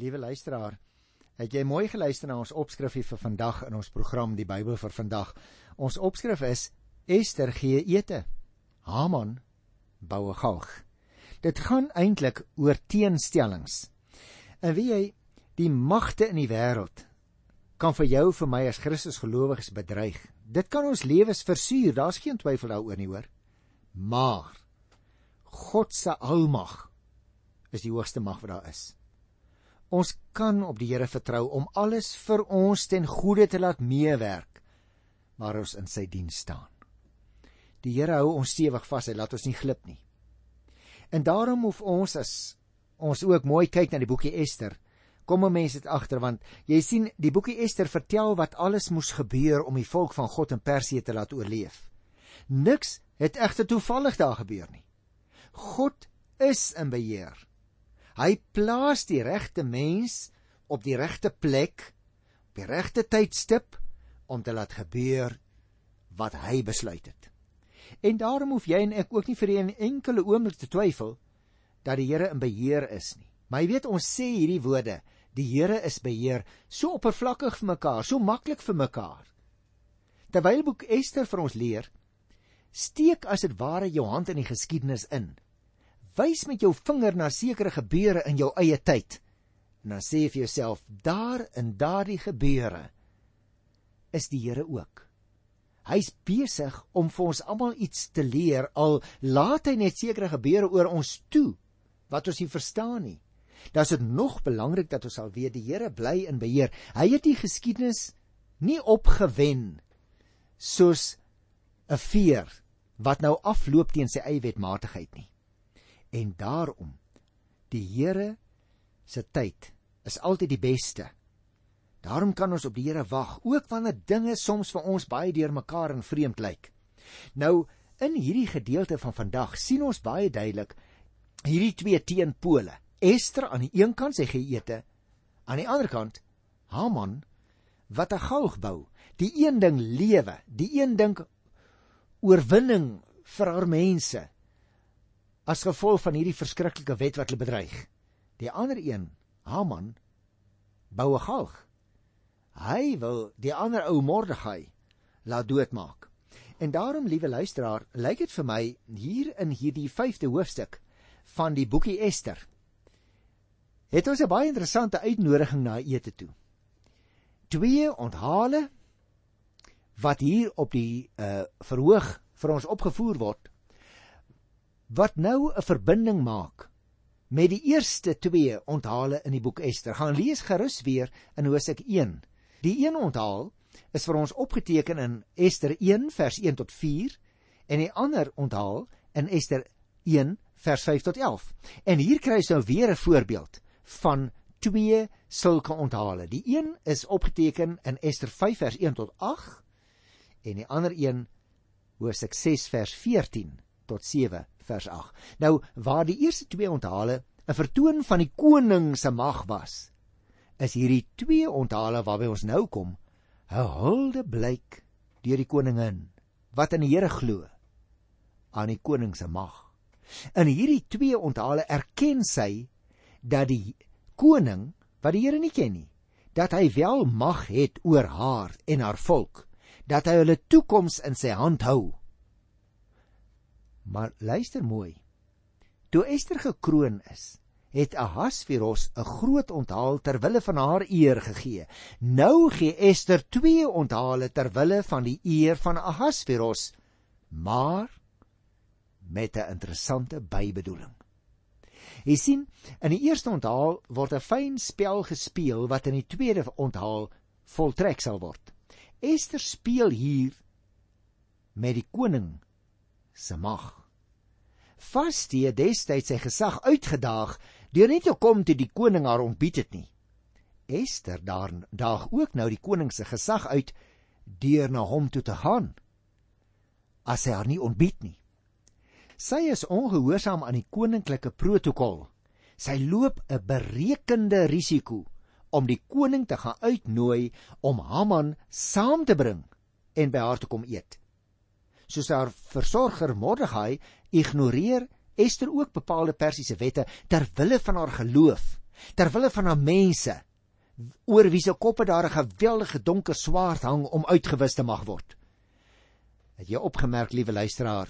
Liewe luisteraar, het jy mooi geluister na ons opskrifie vir vandag in ons program Die Bybel vir vandag. Ons opskrif is Ester gee ete. Haman bou 'n galg. Dit gaan eintlik oor teenstellings. En wie jy die magte in die wêreld kan vir jou vir my as Christus gelowiges bedreig. Dit kan ons lewens versuur, daar's geen twyfel daaroor nie hoor. Maar God se almag is die hoogste mag wat daar is. Ons kan op die Here vertrou om alles vir ons ten goeie te laat meewerk waar ons in sy diens staan. Die Here hou ons stewig vas, hy laat ons nie glip nie. En daarom hoef ons as ons ook mooi kyk na die boekie Ester, kom mense dit agter want jy sien die boekie Ester vertel wat alles moes gebeur om die volk van God in Persië te laat oorleef. Niks het egter toevallig daar gebeur nie. God is in beheer. Hy plaas die regte mens op die regte plek op die regte tydstip om te laat gebeur wat hy besluit het. En daarom hoef jy en ek ook nie vir 'n enkele oomblik te twyfel dat die Here in beheer is nie. Maar jy weet ons sê hierdie woorde, die Here is beheer, so oppervlakkig vir mekaar, so maklik vir mekaar. Terwyl boek Ester vir ons leer, steek as dit ware jou hand in die geskiedenis in wys met jou vinger na sekere gebeure in jou eie tyd. En dan sê jy vir jouself, daar in daardie gebeure is die Here ook. Hy's besig om vir ons almal iets te leer al laat hy net sekere gebeure oor ons toe wat ons nie verstaan nie. Dan is dit nog belangrik dat ons sal weet die Here bly in beheer. Hy het die geskiedenis nie opgewen soos 'n veer wat nou afloop teen sy eie wetmatigheid nie. En daarom die Here se tyd is altyd die beste. Daarom kan ons op die Here wag, ook wanneer dinge soms vir ons baie deurmekaar en vreemd lyk. Nou in hierdie gedeelte van vandag sien ons baie duidelik hierdie twee teenpole. Ester aan die een kant sê gee ete, aan die ander kant Haman wat 'n galg bou. Die een ding lewe, die een ding oorwinning vir haar mense as gevolg van hierdie verskriklike wet wat hulle bedreig. Die ander een, Haman, bou 'n galg. Hy wil die ander ou Mordegai laat doodmaak. En daarom, liewe luisteraar, lyk dit vir my hier in hierdie 5de hoofstuk van die boekie Ester het ons 'n baie interessante uitnodiging na ete toe. Twee onthale wat hier op die uh verhoog vir ons opgevoer word wat nou 'n verbinding maak met die eerste twee onthale in die boek Ester. Gaan lees gerus weer in Hosea 1. Die een onthaal is vir ons opgeteken in Ester 1 vers 1 tot 4 en die ander onthaal in Ester 1 vers 5 tot 11. En hier kry jy nou weer 'n voorbeeld van twee sulke onthale. Die een is opgeteken in Ester 5 vers 1 tot 8 en die ander een Hosea 6 vers 14 tot 7 vers 8. Nou waar die eerste twee onthale 'n vertoon van die koning se mag was, is hierdie twee onthale waarby ons nou kom, 'n hulde blyk deur die koningin wat in die Here glo aan die koning se mag. In hierdie twee onthale erken sy dat die koning wat die Here nie ken nie, dat hy wel mag het oor haar en haar volk, dat hy hulle toekoms in sy hand hou Maar luister mooi. Toe Ester gekroon is, het Ahasveros 'n groot onthaal ter wille van haar eer gegee. Nou gee Ester twee onthale ter wille van die eer van Ahasveros, maar met 'n interessante bybedoeling. Jy sien, in die eerste onthaal word 'n fyn spel gespeel wat in die tweede onthaal voltrek sal word. Ester speel hier met die koning se mag Vastie destyds sy gesag uitgedaag deur net te kom toe die koning haar ontbied het nie. Ester daar daag ook nou die koning se gesag uit deur na hom toe te gaan. As hy haar nie ontbied nie. Sy is ongehoorsaam aan die koninklike protokol. Sy loop 'n berekende risiko om die koning te gaan uitnooi om Haman saam te bring en by haar te kom eet. Soos haar versorger Mordegai ignoreer Ester ook bepaalde persiese wette ter wille van haar geloof. ter wille van haar mense oor wie se koppe daar 'n geweldige donker swaard hang om uitgewis te mag word. Het jy opgemerk, liewe luisteraar,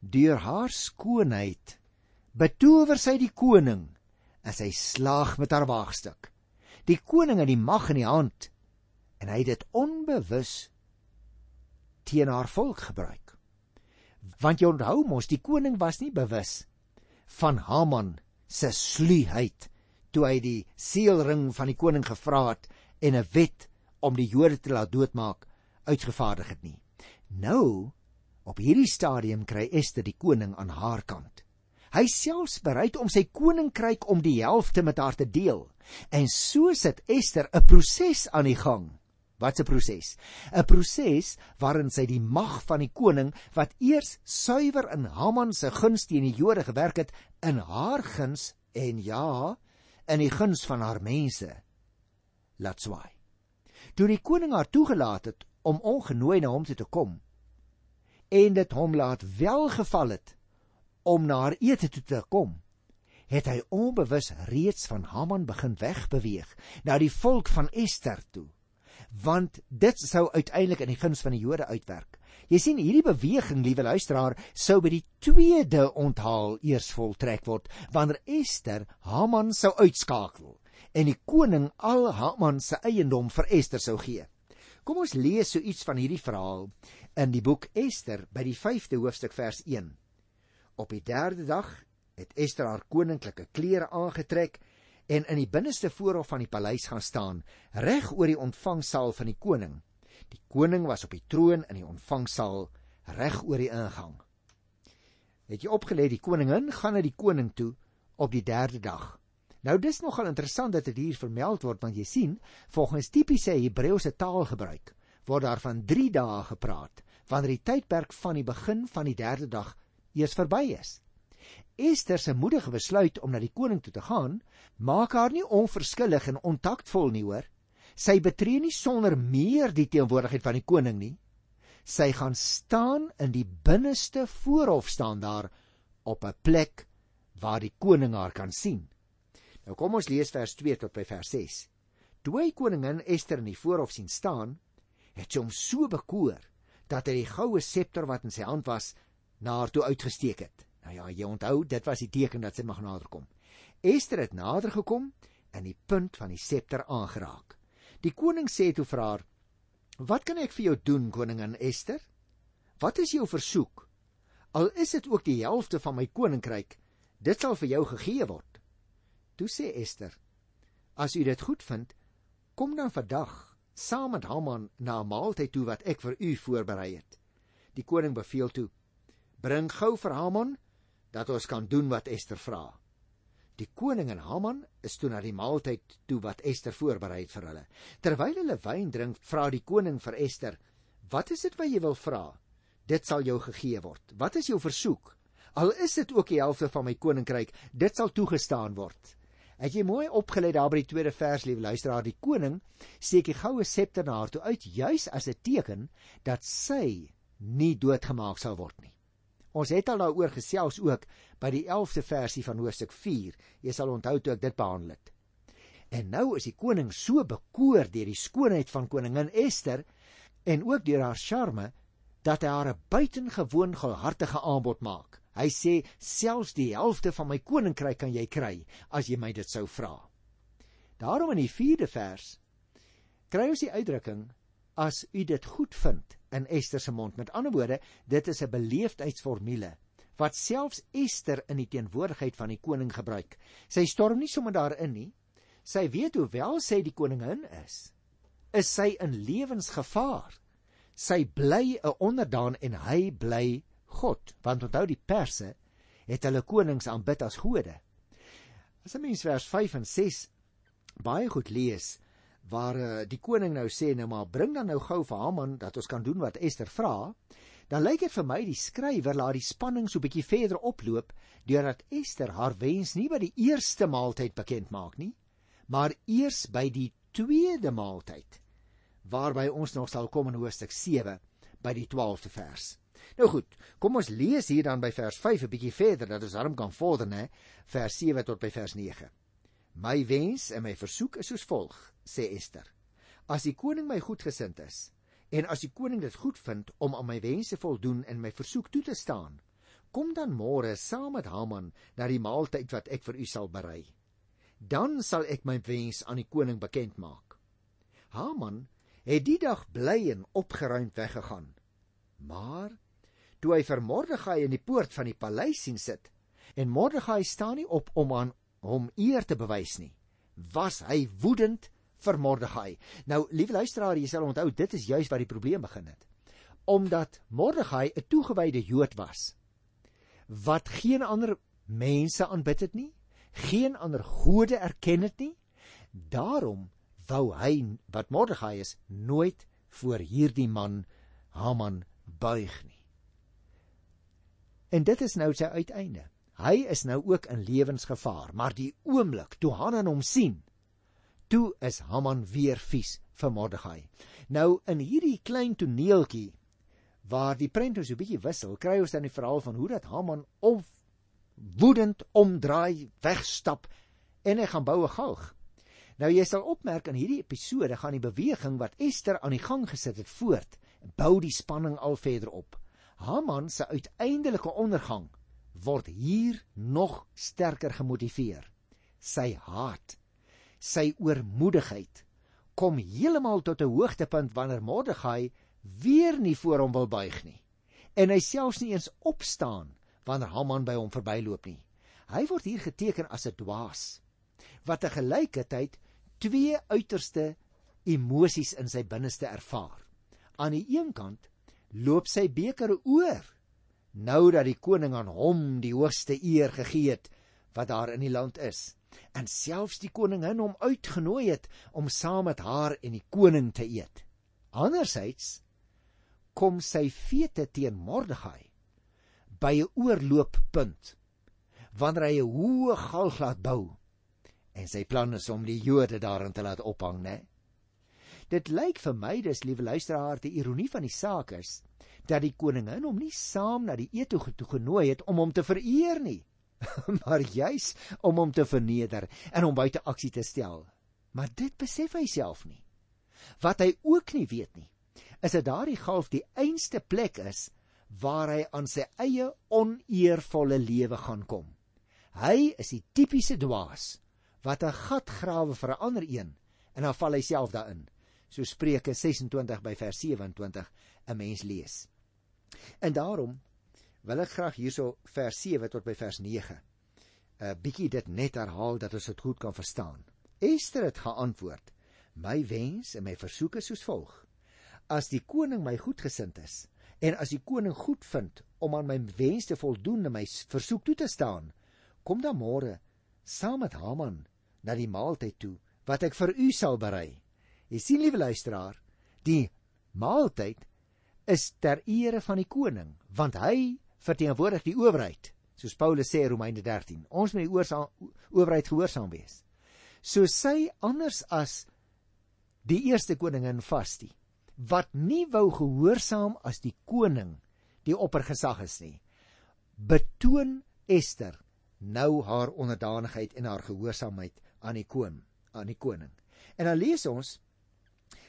deur haar skoonheid betower sy die koning en sy slaag met haar waagstuk. Die koning het die mag in die hand en hy het dit onbewus teen haar volk gebruik. Want jy onthou mos die koning was nie bewus van Haman se sluheid toe hy die seelring van die koning gevra het en 'n wet om die Jode te laat doodmaak uitgevaardig het nie. Nou op hierdie stadium kry Ester die koning aan haar kant. Hy selfs bereid om sy koninkryk om die helfte met haar te deel. En so sit Ester 'n proses aan die gang. Wat 'n proses? 'n Proses waarin sy die mag van die koning wat eers suiwer in Haman se guns teen die Jode gewerk het, in haar guns en ja, in die guns van haar mense laat swaai. Toe die koning haar toegelaat het om ongenooi na hom toe te kom en dit hom laat welgeval het om na haar ete toe te kom, het hy onbewus reeds van Haman begin wegbeweeg na die volk van Ester toe want dit sou uiteindelik in die guns van die Jode uitwerk. Jy sien hierdie beweging, liewe luisteraar, sou by die tweede onthaal eers voltrek word wanneer Ester Haman sou uitskakel en die koning al Haman se eiendom vir Ester sou gee. Kom ons lees so iets van hierdie verhaal in die boek Ester by die 5de hoofstuk vers 1. Op die 3de dag het Ester haar koninklike klere aangetrek en in die binneste voorhof van die paleis gaan staan, reg oor die ontvangsaal van die koning. Die koning was op die troon in die ontvangsaal reg oor die ingang. Het jy opgelet die koningin gaan na die koning toe op die 3de dag. Nou dis nogal interessant dat dit hier vermeld word want jy sien, volgens tipiese Hebreëse taalgebruik word daar van 3 dae gepraat wanneer die tydperk van die begin van die 3de dag eers verby is. Ester se moedige besluit om na die koning toe te gaan, maak haar nie onverskillig en ontaktvol nie hoor. Sy betree nie sonder meer die teenwoordigheid van die koning nie. Sy gaan staan in die binneste voorhof staan daar op 'n plek waar die koning haar kan sien. Nou kom ons lees vers 2 tot by vers 6. Toe hy koningin Ester in die voorhof sien staan, het sy hom so bekoor dat hy die goue septer wat in sy hand was na haar toe uitgesteek het. Nou ja, jy onthou, dit was die teken dat sy mag naderkom. Ester het nader gekom en die punt van die septer aangeraak. Die koning sê toe vir haar: "Wat kan ek vir jou doen, koningin Ester? Wat is jou versoek? Al is dit ook die helfte van my koninkryk, dit sal vir jou gegee word." Toe sê Ester: "As u dit goed vind, kom dan vandag saam met Haman na 'n maaltyd toe wat ek vir u voorberei het." Die koning beveel toe: "Bring gou vir Haman dat ons kan doen wat Ester vra. Die koning en Haman is toe na die maaltyd toe wat Ester voorberei het vir hulle. Terwyl hulle wyn drink, vra die koning vir Ester: "Wat is dit wat jy wil vra? Dit sal jou gegee word. Wat is jou versoek? Al is dit ook die helfte van my koninkryk, dit sal toegestaan word." Het jy mooi opgelet daar by die tweede vers, liewe luisteraar, die koning steek die goue septer na haar toe uit juis as 'n teken dat sy nie doodgemaak sal word nie. Ons het al daaroor gesels ook by die 11de versie van hoofstuk 4. Jy sal onthou toe ek dit behandel het. En nou is die koning so bekoor deur die skoonheid van koningin Ester en ook deur haar charme dat hy haar 'n buitengewoon gulhartige aanbod maak. Hy sê selfs die helfte van my koninkryk kan jy kry as jy my dit sou vra. Daarom in die 4de vers kry ons die uitdrukking as u dit goed vind in Ester se mond. Met ander woorde, dit is 'n beleefdheidsformule wat selfs Ester in die teenwoordigheid van die koning gebruik. Sy storm nie sommer daarin nie. Sy weet hoewel sy die koningin is, is sy in lewensgevaar. Sy bly 'n onderdaan en hy bly God, want onthou die perse het hulle konings aanbid as gode. As 'n mens vers 5 en 6 baie goed lees, waar uh, die koning nou sê nou maar bring dan nou gou vir Haman dat ons kan doen wat Ester vra, dan lyk dit vir my die skrywer laat die spanning so bietjie verder oploop deurdat Ester haar wens nie by die eerste maaltyd bekend maak nie, maar eers by die tweede maaltyd waarby ons nog sal kom in hoofstuk 7 by die 12de vers. Nou goed, kom ons lees hier dan by vers 5 'n bietjie verder dat ons daarom kan vorder, né? Vers 7 tot by vers 9. My wens en my versoek is soos volg, sê Ester. As die koning my goedgesind is en as die koning dit goed vind om aan my wense voldoen en my versoek toe te staan, kom dan môre saam met Haman na die maaltyd wat ek vir u sal berei. Dan sal ek my wens aan die koning bekend maak. Haman het die dag bly en opgeruimd weggegaan. Maar toe hy vir Mordegai in die poort van die paleis sien sit en Mordegai staan nie op om aan hom eer te bewys nie, was hy woedend vir Mordegai. Nou, liewe luisteraar, jy sal onthou dit is juis waar die probleem begin het. Omdat Mordegai 'n toegewyde Jood was wat geen ander mense aanbid het nie, geen ander gode erken het nie, daarom wou hy wat Mordegai is nooit voor hierdie man Haman buig nie. En dit is nou sy uiteinde. Hy is nou ook in lewensgevaar, maar die oomblik toe Hanan hom sien, toe is Haman weer vies vir Mordegai. Nou in hierdie klein toneeltjie waar die prent so 'n bietjie wissel, kry ons dan die verhaal van hoe dat Haman of woedend omdraai, wegstap en hy gaan boue galg. Nou jy sal opmerk in hierdie episode gaan die beweging wat Ester aan die gang gesit het voort, bou die spanning al verder op. Haman se uiteindelike ondergang word hier nog sterker gemotiveer. Sy haat, sy oormoedigheid kom heeltemal tot 'n hoogtepunt wanneer Mordegai weer nie voor hom wil buig nie en hy selfs nie eens opstaan wanneer Haman by hom verbyloop nie. Hy word hier geteken as 'n dwaas wat te gelykheid twee uiterste emosies in sy binneste ervaar. Aan die een kant loop sy beker oor nou dat die koning aan hom die hoogste eer gegee het wat daar in die land is en selfs die koningin hom uitgenooi het om saam met haar en die koning te eet. Andersyds kom sy fete teen Mordegai by 'n oorlooppunt wanneer hy 'n hoë galg laat bou en sy plan is om die Jode daarin te laat ophang, né? Dit lyk vir my dis liewe luisteraar die ironie van die saak is dat die koningin hom nie saam na die ete toe genooi het om hom te vereer nie, maar juis om hom te verneder en hom buite aksie te stel. Maar dit besef hy self nie. Wat hy ook nie weet nie, is dat daardie galf die einste plek is waar hy aan sy eie oneervolle lewe gaan kom. Hy is die tipiese dwaas wat 'n gat grawe vir 'n ander een en dan val hy self daarin. So Spreuke 26 by vers 27 'n mens lees. En daarom wil ek graag hierso vers 7 tot by vers 9 'n bietjie dit net herhaal dat ons dit goed kan verstaan. Ester het geantwoord: My wens en my versoeke soos volg: As die koning my goedgesind is en as die koning goed vind om aan my wens te voldoen en my versoek toe te staan, kom dan môre saam met Haman na die maaltyd toe wat ek vir u sal berei. Jy sien liewe luisteraar, die maaltyd is ter ere van die koning, want hy verteenwoordig die owerheid, soos Paulus sê in Romeine 13. Ons moet die owerheid gehoorsaam wees. So sy anders as die eerste koningin Vasti wat nie wou gehoorsaam as die koning die oppergesag is nie betoon Ester nou haar onderdanigheid en haar gehoorsaamheid aan die koning aan die koning en dan lees ons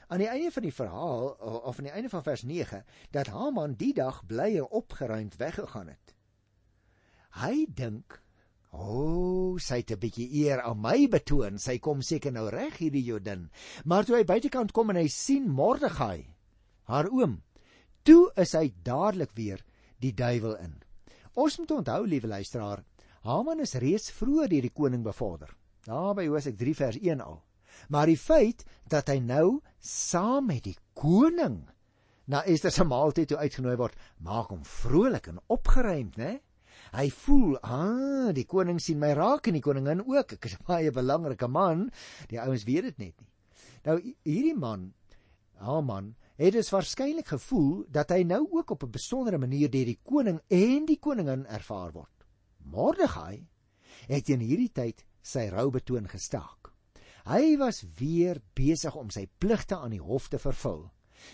aan die einde van die verhaal of aan die einde van vers 9 dat Haman die dag bly en opgeruimd weggegaan het. Hy dink, "O, oh, sy het 'n bietjie eer aan my betoon. Sy kom seker nou reg hierdie Jodin." Maar toe hy buitekant kom en hy sien Mordegai, haar oom, toe is hy dadelik weer die duiwel in. Ons moet onthou, liewe luisteraar, Haman is reeds vroeër deur die koning bevorder. Daar by Hosea 3 vers 1 al. Maar die feit dat hy nou saam met die koning na Ester se maaltyd toe uitgenooi word, maak hom vrolik en opgeruimd, né? Hy voel, "Ah, die koning sien my raak en die koningin ook. Ek is 'n baie belangrike man." Die ouens weet dit net nie. Nou hierdie man, Haman, het dus waarskynlik gevoel dat hy nou ook op 'n besondere manier deur die koning en die koningin ervaar word. Mordegai het in hierdie tyd sy rou betoon gestaak. Hy was weer besig om sy pligte aan die hof te vervul.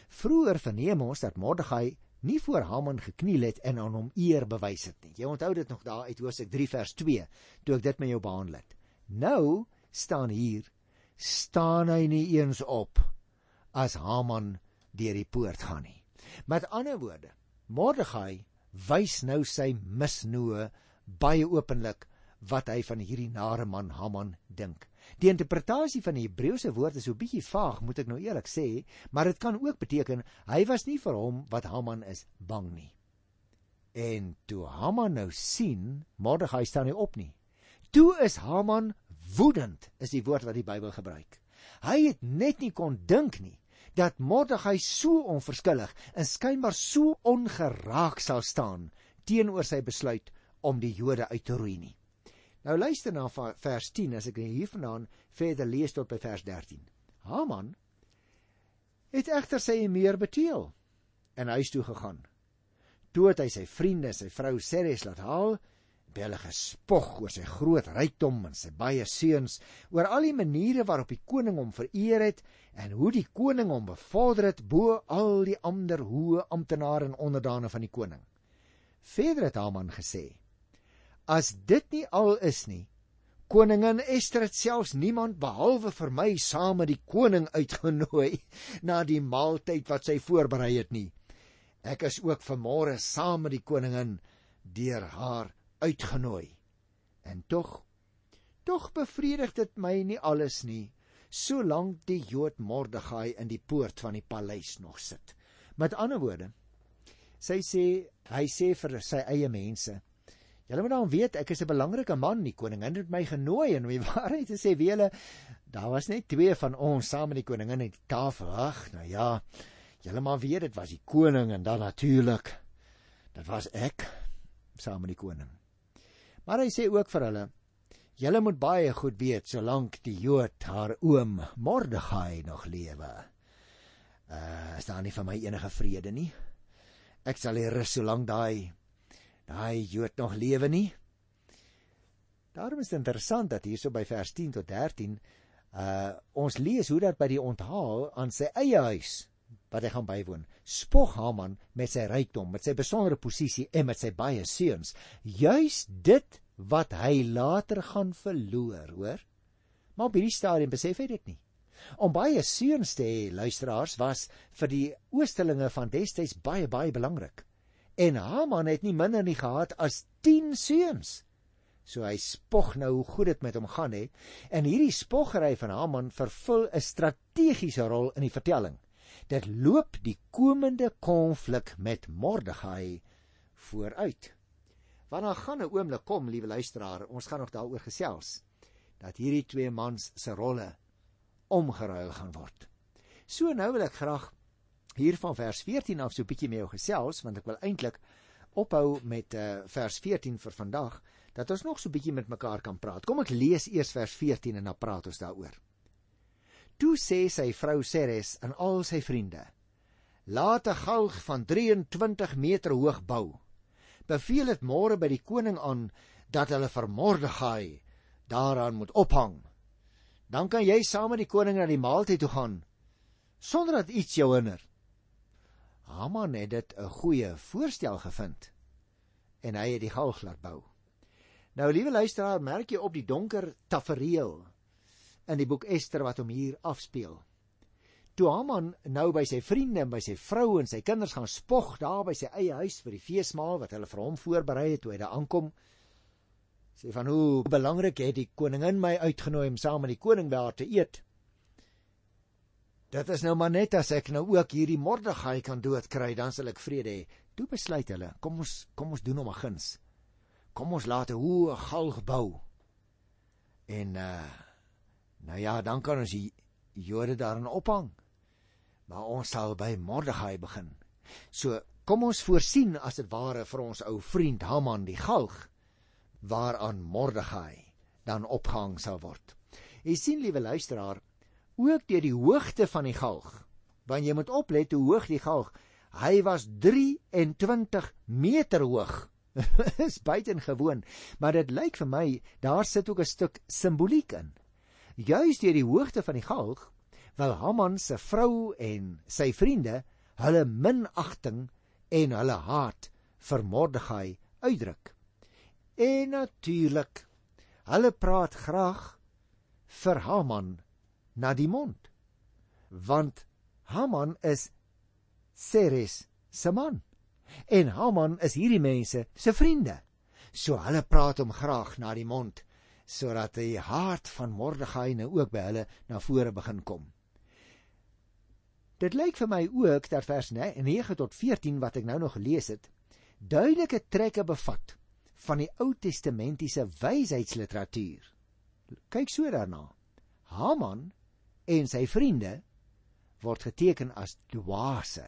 Vroeger verneem ons dat Mordegai nie voor Haman gekniel het en aan hom eer bewys het nie. Jy onthou dit nog daar uit Hosea 3 vers 2 toe ek dit met jou behandel het. Nou staan hier staan hy nie eens op as Haman deur die poort gaan nie. Met ander woorde, Mordegai wys nou sy misnoë baie openlik wat hy van hierdie nare man Haman dink. Die interpretasie van die Hebreëse woord is so bietjie vaag, moet ek nou eerlik sê, maar dit kan ook beteken hy was nie vir hom wat Haman is bang nie. En toe Haman nou sien Mordegai staan nie op nie. Toe is Haman woedend, is die woord wat die Bybel gebruik. Hy het net nie kon dink nie dat Mordegai so onverskillig en skynbaar so ongeraak sal staan teenoor sy besluit om die Jode uit te roei nie. Nou luister na vers 10 as ek hiervandaan verder lees tot by vers 13. Haman het egter sy meer beteel en huis toe gegaan toe het hy sy vriende, sy vrou Ceres laat haal, by hulle gespog oor sy groot rykdom en sy baie seuns, oor al die maniere waarop die koning hom vereer het en hoe die koning hom bevorder het bo al die ander hoë amptenare en onderdane van die koning. Verder het Haman gesê: As dit nie al is nie, koningin Ester het selfs niemand behalwe vir my saam met die koning uitgenooi na die maaltyd wat sy voorberei het nie. Ek is ook vanmôre saam met die koningin deur haar uitgenooi. En tog tog bevredig dit my nie alles nie, solank die Jood Mordegai in die poort van die paleis nog sit. Met ander woorde, sy sê hy sê vir sy eie mense Julle moet dan weet ek is 'n belangrike man, die koningin het my genooi en om die waarheid te sê, wie hulle daar was net twee van ons saam met die koningin aan die tafel. Ag, nou ja, Julle maar weet dit was die koning en dan natuurlik dit was ek saam met die koning. Maar hy sê ook vir hulle julle moet baie goed weet solank die Jood haar oom Mordegai nog lewe. Uh is daar nie vir my enige vrede nie. Ek sal hier rus solank daai daai Jood nog lewe nie. Daarom is dit interessant dat hierso by vers 10 tot 13 uh ons lees hoe dat by die onthaal aan sy eie huis wat hy gaan bywoon. Spog Haman met sy rykdom, met sy besondere posisie en met sy baie seuns, juis dit wat hy later gaan verloor, hoor? Maar op hierdie stadium besef hy dit nie. Om baie seuns te hê, luisteraars, was vir die oostelinge van destyds baie baie belangrik. En Haman het nie minder nie gehad as 10 seuns. So hy spog nou hoe goed dit met hom gaan het en hierdie spoggery van Haman vervul 'n strategiese rol in die vertelling dit loop die komende konflik met Mordegai vooruit. Wanneer gaan 'n oomblik kom, liewe luisteraar, ons gaan nog daaroor gesels dat hierdie twee mans se rolle omgeruil gaan word. So nou wil ek graag hier van vers 14 af so 'n bietjie met jou gesels want ek wil eintlik ophou met uh, vers 14 vir vandag dat ons nog so 'n bietjie met mekaar kan praat. Kom ek lees eers vers 14 en dan praat ons daaroor. Toe sê sy vrou Ceres aan al sy vriende: "Laat 'n galg van 23 meter hoog bou. Beveel dit môre by die koning aan dat hulle vir Mordegai daaraan moet ophang. Dan kan jy saam met die koning na die maaltyd toe gaan sonder dat iets jou hinder." Haman het dit 'n goeie voorstel gevind en hy het die galg laat bou. Nou liewe luisteraar, merk jy op die donker tafereel in die boek Ester wat hom hier afspeel. Toe Haman nou by sy vriende en by sy vrou en sy kinders gaan spog daar by sy eie huis vir die feesmaal wat hulle vir hom voorberei het toe hy daar aankom, sê van hoe belangrik het die koningin my uitgenooi om saam met die koning daar te eet. Dit is nou maar net as ek nou ook hierdie Mordegai kan doodkry, dan sal ek vrede hê. Toe besluit hulle, kom ons kom ons doen hom 'n guns. Kom ons laat 'n hoë galg bou. En uh Nou ja, dan kan ons die Jode daarin ophang. Maar ons sal by Mordegai begin. So, kom ons voorsien as dit ware vir ons ou vriend Haman die galg waaraan Mordegai dan ophang sal word. Jy sien liewe luisteraar, ook deur die hoogte van die galg. Want jy moet oplet hoe hoog die galg. Hy was 23 meter hoog. is buitengewoon, maar dit lyk vir my daar sit ook 'n stuk simboliek in juis deur die hoogte van die galg wil Haman se vrou en sy vriende hulle minagting en hulle haat vir Mordegai uitdruk. En natuurlik, hulle praat graag vir Haman na die mond. Want Haman is Ceres se man. En Haman is hierdie mense se vriende. So hulle praat hom graag na die mond sodat die hart van Mordegai nou ook by hulle na vore begin kom. Dit lyk vir my ook dat vers 9 tot 14 wat ek nou nog gelees het, duidelike trekke bevat van die Ou Testamentiese wysheidsliteratuur. Kyk so daarna. Haman en sy vriende word geteken as dwaase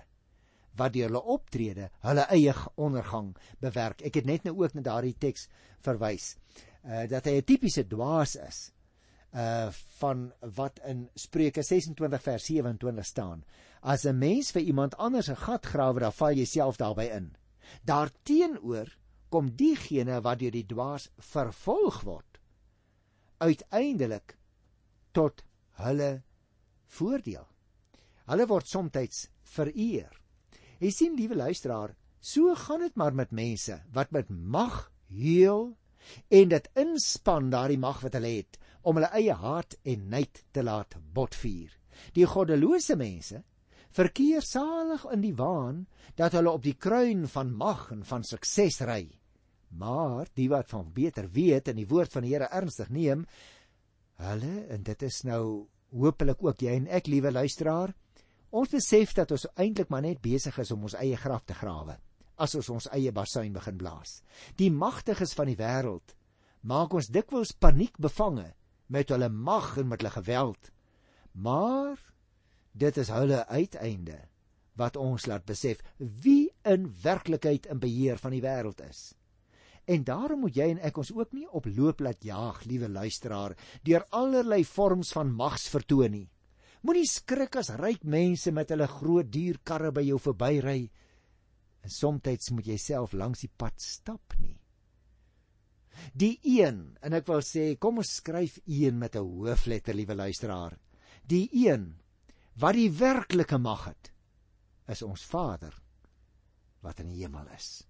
wat deur hulle optrede hulle eie ondergang bewerk. Ek het net nou ook na daardie teks verwys. Uh dat hy 'n tipiese dwaas is. Uh van wat in Spreuke 26 vers 27 staan. As 'n mens vir iemand anders 'n gat grawe, dan val jy self daarbey in. Daarteenoor kom diegene wat deur die dwaas vervolg word uiteindelik tot hulle voordeel. Hulle word soms vereer. Jy sien liewe luisteraar, so gaan dit maar met mense wat met mag heel en dit inspan daardie mag wat hulle het om hulle eie haat en nait te laat botvier. Die goddelose mense verkeer salig in die waan dat hulle op die kruin van mag en van sukses ry. Maar die wat van beter weet en die woord van die Here ernstig neem, hulle en dit is nou hopelik ook jy en ek liewe luisteraar, Ons besef dat ons eintlik maar net besig is om ons eie graf te grawe as ons ons eie basuin begin blaas. Die magtiges van die wêreld maak ons dikwels paniek bevange met hulle mag en met hulle geweld. Maar dit is hulle uiteinde wat ons laat besef wie in werklikheid in beheer van die wêreld is. En daarom moet jy en ek ons ook nie op loop laat jaag, liewe luisteraar, deur allerlei vorms van mags vertoon nie. Moenie skrik as ryk mense met hulle groot duur karre by jou verbyry. En soms moet jy self langs die pad stap nie. Die een, en ek wil sê, kom ons skryf een met 'n hoofletter, liewe luisteraar. Die een wat die werklike mag het, is ons Vader wat in die hemel is.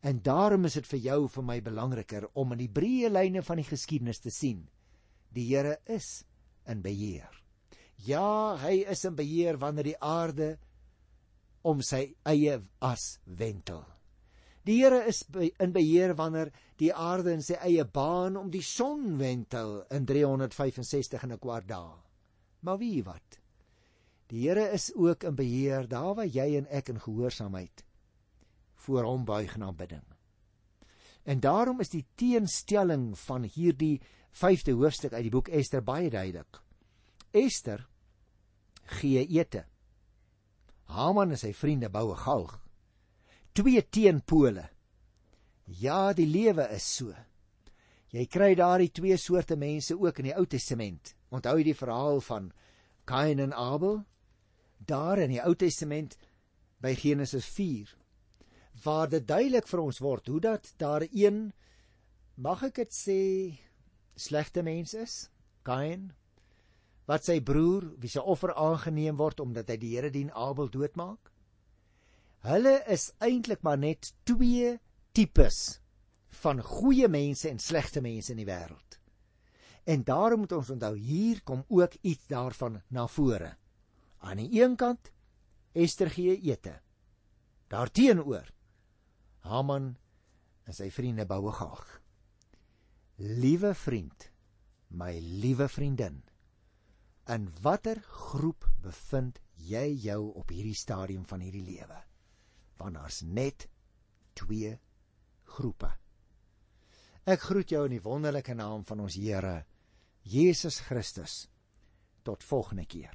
En daarom is dit vir jou vir my belangriker om in die breë lyne van die geskiedenis te sien. Die Here is in beheer. Ja, hy is in beheer wanneer die aarde om sy eie as wentel. Die Here is in beheer wanneer die aarde in sy eie baan om die son wentel in 365 en 'n kwart dae. Maar wie wat? Die Here is ook in beheer daar waar jy en ek in gehoorsaamheid voor hom buig na bidding. En daarom is die teenstelling van hierdie 5de hoofstuk uit die boek Ester baie duidelik. Ester gee ete. Haman en sy vriende bou 'n galg. Twee teenpole. Ja, die lewe is so. Jy kry daardie twee soorte mense ook in die Ou Testament. Onthou jy die verhaal van Kain en Abel? Daar in die Ou Testament by Genesis 4 waar dit duidelik vir ons word hoe dat daar een mag ek dit sê slegte mens is, Kain, wat sy broer wie se offer aangeneem word omdat hy die Here dien Abel doodmaak? Hulle is eintlik maar net twee tipes van goeie mense en slegte mense in die wêreld. En daarom moet ons onthou hier kom ook iets daarvan na vore. Aan die een kant Ester gee ete. Daarteenoor Haman en sy vriende boue gaag. Liewe vriend, my liewe vriendin, In watter groep bevind jy jou op hierdie stadium van hierdie lewe? Want daar's net twee groepe. Ek groet jou in die wonderlike naam van ons Here Jesus Christus. Tot volgende keer.